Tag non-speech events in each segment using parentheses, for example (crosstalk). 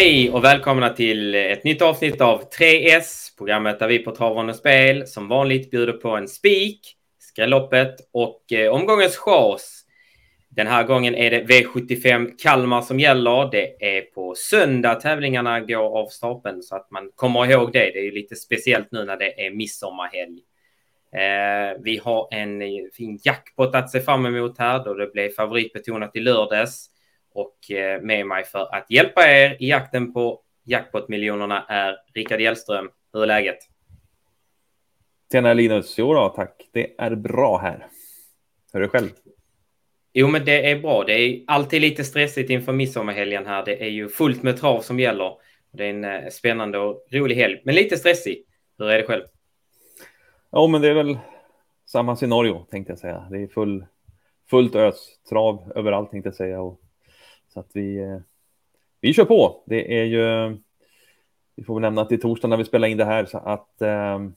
Hej och välkomna till ett nytt avsnitt av 3S, programmet där vi på Travande Spel som vanligt bjuder på en spik, skrälloppet och eh, omgångens chans. Den här gången är det V75 Kalmar som gäller. Det är på söndag tävlingarna går av stapeln så att man kommer ihåg det. Det är ju lite speciellt nu när det är midsommarhelg. Eh, vi har en fin jackpot att se fram emot här då det blev favoritbetonat i lördags. Och eh, med mig för att hjälpa er i jakten på jackpot-miljonerna är Rickard Hjellström. Hur är läget? Tjena Linus! Jo då, tack. Det är bra här. Hur är det själv? Jo, men det är bra. Det är alltid lite stressigt inför midsommarhelgen här. Det är ju fullt med trav som gäller. Det är en eh, spännande och rolig helg, men lite stressig. Hur är det själv? Ja, men det är väl samma scenario tänkte jag säga. Det är full, fullt ös, trav överallt tänkte jag säga. Och så att vi, eh, vi kör på. Det är ju, vi får väl nämna att det är torsdag när vi spelar in det här så att ehm,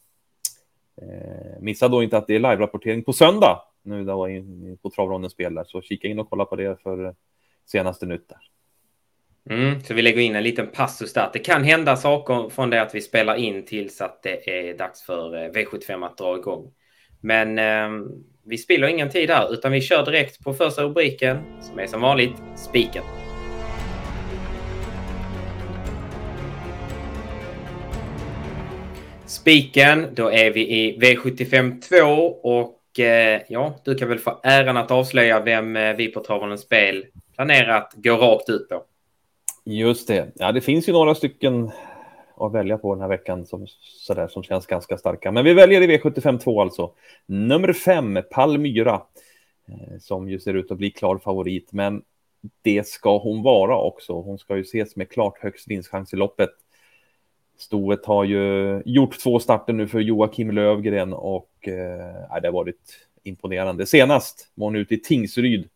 eh, missa då inte att det är live-rapportering på söndag nu då in på Travronden spelar. Så kika in och kolla på det för eh, senaste nytt där. Mm, så vi lägger in en liten passus där. Det kan hända saker från det att vi spelar in tills att det är dags för eh, V75 att dra igång. Men eh, vi spiller ingen tid här utan vi kör direkt på första rubriken som är som vanligt spiken. Spiken, då är vi i V75 2 och eh, ja, du kan väl få äran att avslöja vem eh, vi på Travarens Spel planerar att gå rakt ut på. Just det. Ja, det finns ju några stycken att välja på den här veckan som, sådär, som känns ganska starka. Men vi väljer i V75 2 alltså. Nummer 5, Palmyra, eh, som ju ser ut att bli klar favorit. Men det ska hon vara också. Hon ska ju ses med klart högst vinstchans i loppet. Stoet har ju gjort två starter nu för Joakim Lövgren och eh, det har varit imponerande. Senast var hon ute i Tingsryd.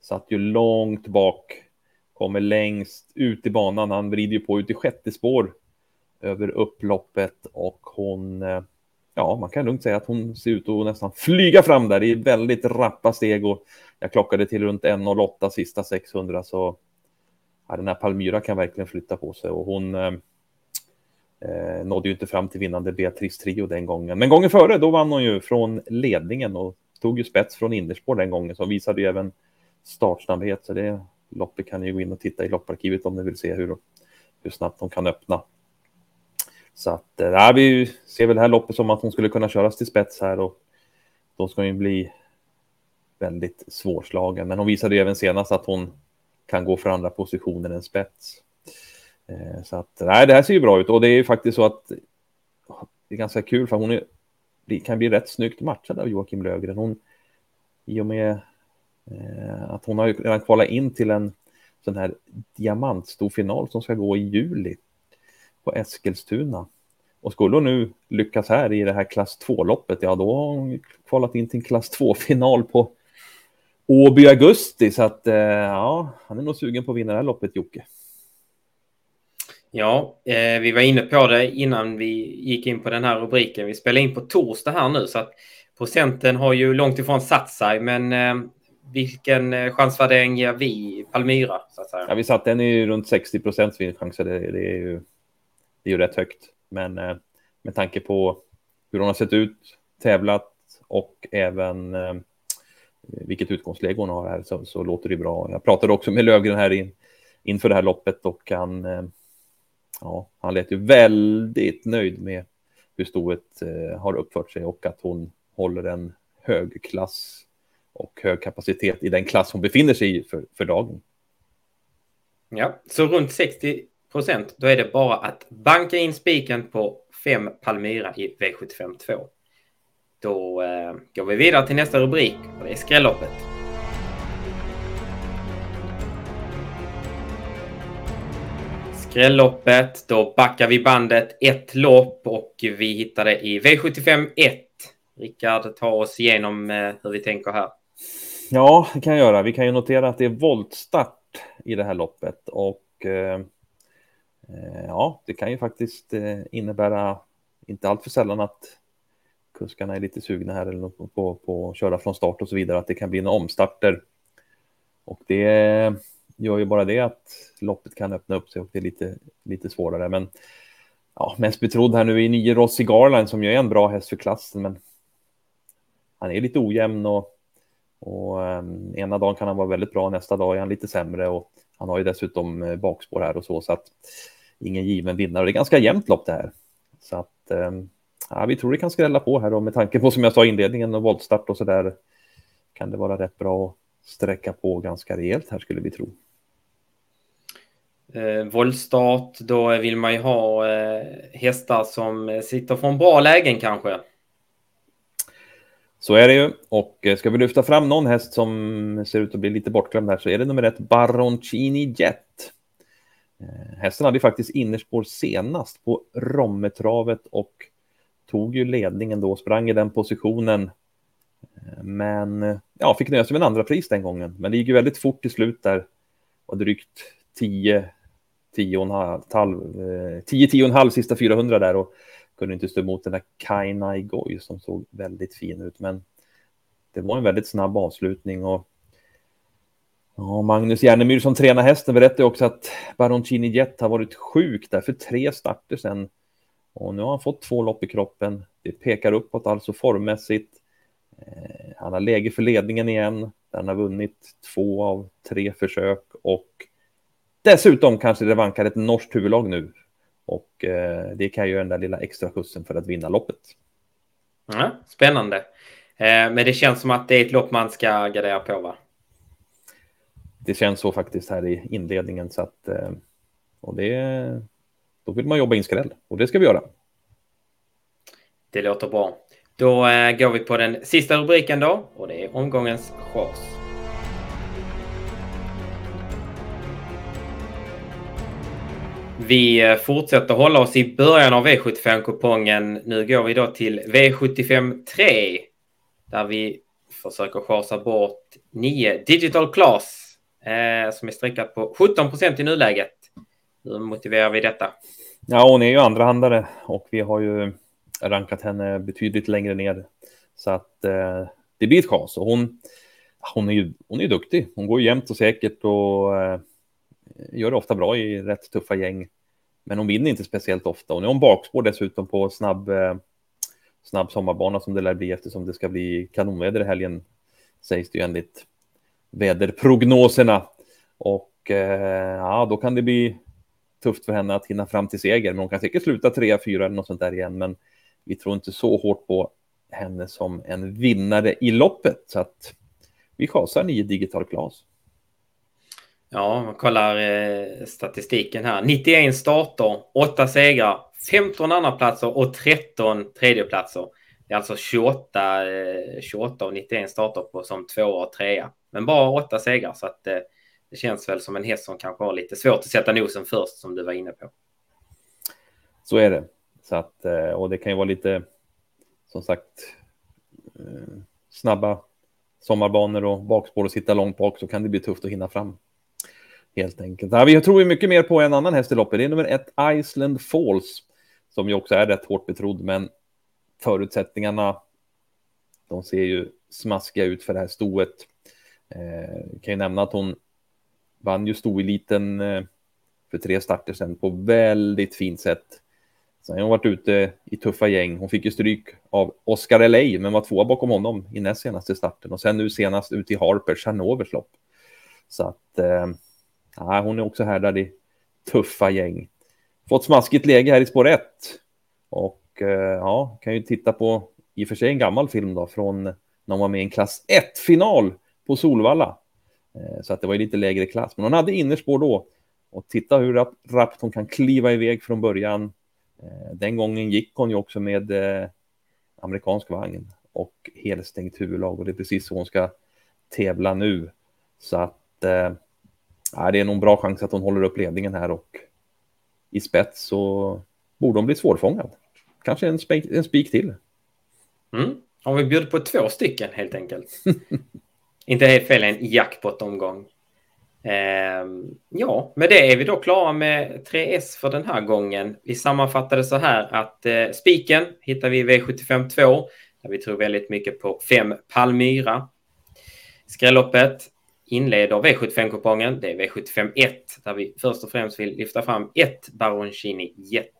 Satt ju långt bak, kommer längst ut i banan. Han vrider ju på ut i sjätte spår över upploppet och hon, eh, ja, man kan lugnt säga att hon ser ut att nästan flyga fram där i väldigt rappa steg och jag klockade till runt 1.08 sista 600 så ja, den här Palmyra kan verkligen flytta på sig och hon eh, eh, nådde ju inte fram till vinnande Beatrice Trio den gången. Men gången före, då vann hon ju från ledningen och tog ju spets från innerspår den gången, så visade ju även startsnabbhet. Så det loppet kan ni gå in och titta i lopparkivet om ni vill se hur, hur snabbt de kan öppna. Så att äh, vi ser väl det här loppet som att hon skulle kunna köras till spets här och då ska hon bli väldigt svårslagen. Men hon visade ju även senast att hon kan gå för andra positioner än spets. Eh, så att nej, det här ser ju bra ut och det är ju faktiskt så att det är ganska kul för hon är, kan bli rätt snyggt matchad av Joakim Lögren. Hon, I och med eh, att hon har redan kvalat in till en sån här diamantstor final som ska gå i juli på Eskilstuna. Och skulle hon nu lyckas här i det här klass 2-loppet, ja då har hon kvalat in till en klass 2-final på Åby augusti. Så att eh, ja, han är nog sugen på att vinna det här loppet, Jocke. Ja, eh, vi var inne på det innan vi gick in på den här rubriken. Vi spelar in på torsdag här nu så att procenten har ju långt ifrån satt sig. Men eh, vilken eh, chansvärdering ger vi Palmyra? Så att säga? Ja, vi satt den i runt 60 procents vinstchans. Det, det, är ju, det är ju rätt högt. Men eh, med tanke på hur hon har sett ut, tävlat och även eh, vilket utgångsläge hon har här så, så, låter det bra. Jag pratade också med Lövgren här in, inför det här loppet och han eh, ja, han lät ju väldigt nöjd med hur stoet eh, har uppfört sig och att hon håller en hög klass och hög kapacitet i den klass hon befinner sig i för, för dagen. Ja, så runt 60 procent, då är det bara att banka in spiken på 5 Palmyra i V75 2. Då eh, går vi vidare till nästa rubrik och det är skrälloppet. Skrälloppet, då backar vi bandet ett lopp och vi hittar det i V75 1. Rickard, ta oss igenom eh, hur vi tänker här. Ja, det kan jag göra. Vi kan ju notera att det är voltstart i det här loppet och eh Eh, ja, det kan ju faktiskt eh, innebära inte alltför sällan att kuskarna är lite sugna här eller på, på, på att köra från start och så vidare, att det kan bli några omstarter. Och det gör ju bara det att loppet kan öppna upp sig och det är lite, lite svårare. Men ja, mest betrodd här nu är nio Rossi Garland som ju är en bra häst för klassen. Men han är lite ojämn och, och um, ena dagen kan han vara väldigt bra, nästa dag är han lite sämre och han har ju dessutom eh, bakspår här och så, så att ingen given vinnare. Det är ganska jämnt lopp det här. Så att um, ja, vi tror det kan skrälla på här och med tanke på som jag sa i inledningen och voltstart och så där kan det vara rätt bra att sträcka på ganska rejält här skulle vi tro. Eh, våldstart, då vill man ju ha eh, hästar som sitter från bra lägen kanske. Så är det ju. Och eh, ska vi lyfta fram någon häst som ser ut att bli lite bortglömd här så är det nummer ett Baroncini Jet. Eh, hästen hade faktiskt innerspår senast på Rommetravet och tog ju ledningen då, sprang i den positionen. Eh, men eh, ja, fick nöja sig med en andra pris den gången. Men det gick ju väldigt fort till slut där. Och drygt 10, 10 och en halv, 10, 10 och en halv sista 400 där och kunde inte stå emot den där Kainai Goy som såg väldigt fin ut. Men det var en väldigt snabb avslutning och Ja, Magnus Järnemyr som tränar hästen berättade också att Baroncini Jet har varit sjuk där för tre starter sedan. Och nu har han fått två lopp i kroppen. Det pekar uppåt alltså formmässigt. Eh, han har läge för ledningen igen. Han har vunnit två av tre försök och dessutom kanske det vankar ett norskt huvudlag nu. Och eh, det kan ju den där lilla extra skjutsen för att vinna loppet. Ja, spännande. Eh, men det känns som att det är ett lopp man ska gardera på, va? Det känns så faktiskt här i inledningen så att eh, och det då vill man jobba in skräll och det ska vi göra. Det låter bra. Då eh, går vi på den sista rubriken då och det är omgångens chans. Vi eh, fortsätter hålla oss i början av V75-kupongen. Nu går vi då till V75 3 där vi försöker chasa bort 9 Digital Class eh, som är streckat på 17 procent i nuläget. Hur motiverar vi detta? Ja, hon är ju andrahandare och vi har ju rankat henne betydligt längre ner. Så att eh, det blir ett chans. Och hon, hon, är ju hon är duktig. Hon går jämnt och säkert och eh, gör det ofta bra i rätt tuffa gäng. Men hon vinner inte speciellt ofta. Och nu är hon bakspår dessutom på snabb, eh, snabb sommarbana som det lär bli eftersom det ska bli kanonväder i helgen. Sägs det ju enligt väderprognoserna. Och eh, ja, då kan det bli tufft för henne att hinna fram till seger. Men hon kan säkert sluta 3-4 eller något sånt där igen. Men vi tror inte så hårt på henne som en vinnare i loppet. Så att vi chasar nio digital glas. Ja, man kollar eh, statistiken här. 91 starter, 8 segrar, 15 andra platser och 13 tredjeplatser. Det är alltså 28, 28 av 91 starter på som två och trea. Men bara åtta segrar så att eh, det känns väl som en häst som kanske har lite svårt att sätta nosen först som du var inne på. Så är det. Så att, eh, och det kan ju vara lite, som sagt, eh, snabba sommarbanor och bakspår och sitta långt bak så kan det bli tufft att hinna fram. Helt enkelt. Ja, vi tror ju mycket mer på en annan häst i loppet. Det är nummer ett Iceland Falls som ju också är rätt hårt betrodd, men förutsättningarna. De ser ju smaskiga ut för det här stoet. Eh, kan ju nämna att hon vann ju stoeliten eh, för tre starter sedan på väldigt fint sätt. Sen har hon varit ute i tuffa gäng. Hon fick ju stryk av Oscar LA, men var tvåa bakom honom i näst senaste starten och sen nu senast ute i Harpers Hanovers lopp. Så att eh, hon är också härdad i tuffa gäng. Fått smaskigt läge här i spår 1 och Eh, ja, kan ju titta på i och för sig en gammal film då från när hon var med i en klass 1-final på Solvalla. Eh, så att det var ju lite lägre klass, men hon hade innerspår då. Och titta hur rappt hon kan kliva iväg från början. Eh, den gången gick hon ju också med amerikansk vagn och helstängt huvudlag och det är precis så hon ska tävla nu. Så att eh, det är nog en bra chans att hon håller upp ledningen här och i spets så borde hon bli svårfångad. Kanske en, spik, en spik till. Mm. Har vi bjudit på två stycken helt enkelt. (laughs) Inte helt fel, en jackpot-omgång. Eh, ja, med det är vi då klara med 3S för den här gången. Vi sammanfattade så här att eh, spiken hittar vi i V75 2 där vi tror väldigt mycket på 5 Palmyra. Skrälloppet inleder V75-kupongen. Det är V75 1 där vi först och främst vill lyfta fram ett Baroncini Jet.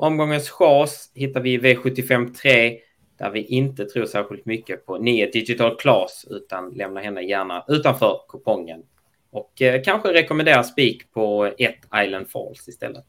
Omgångens chas hittar vi i V75 3 där vi inte tror särskilt mycket på 9 Digital Class utan lämnar henne gärna utanför kupongen. Och eh, kanske rekommenderar spik på ett Island Falls istället.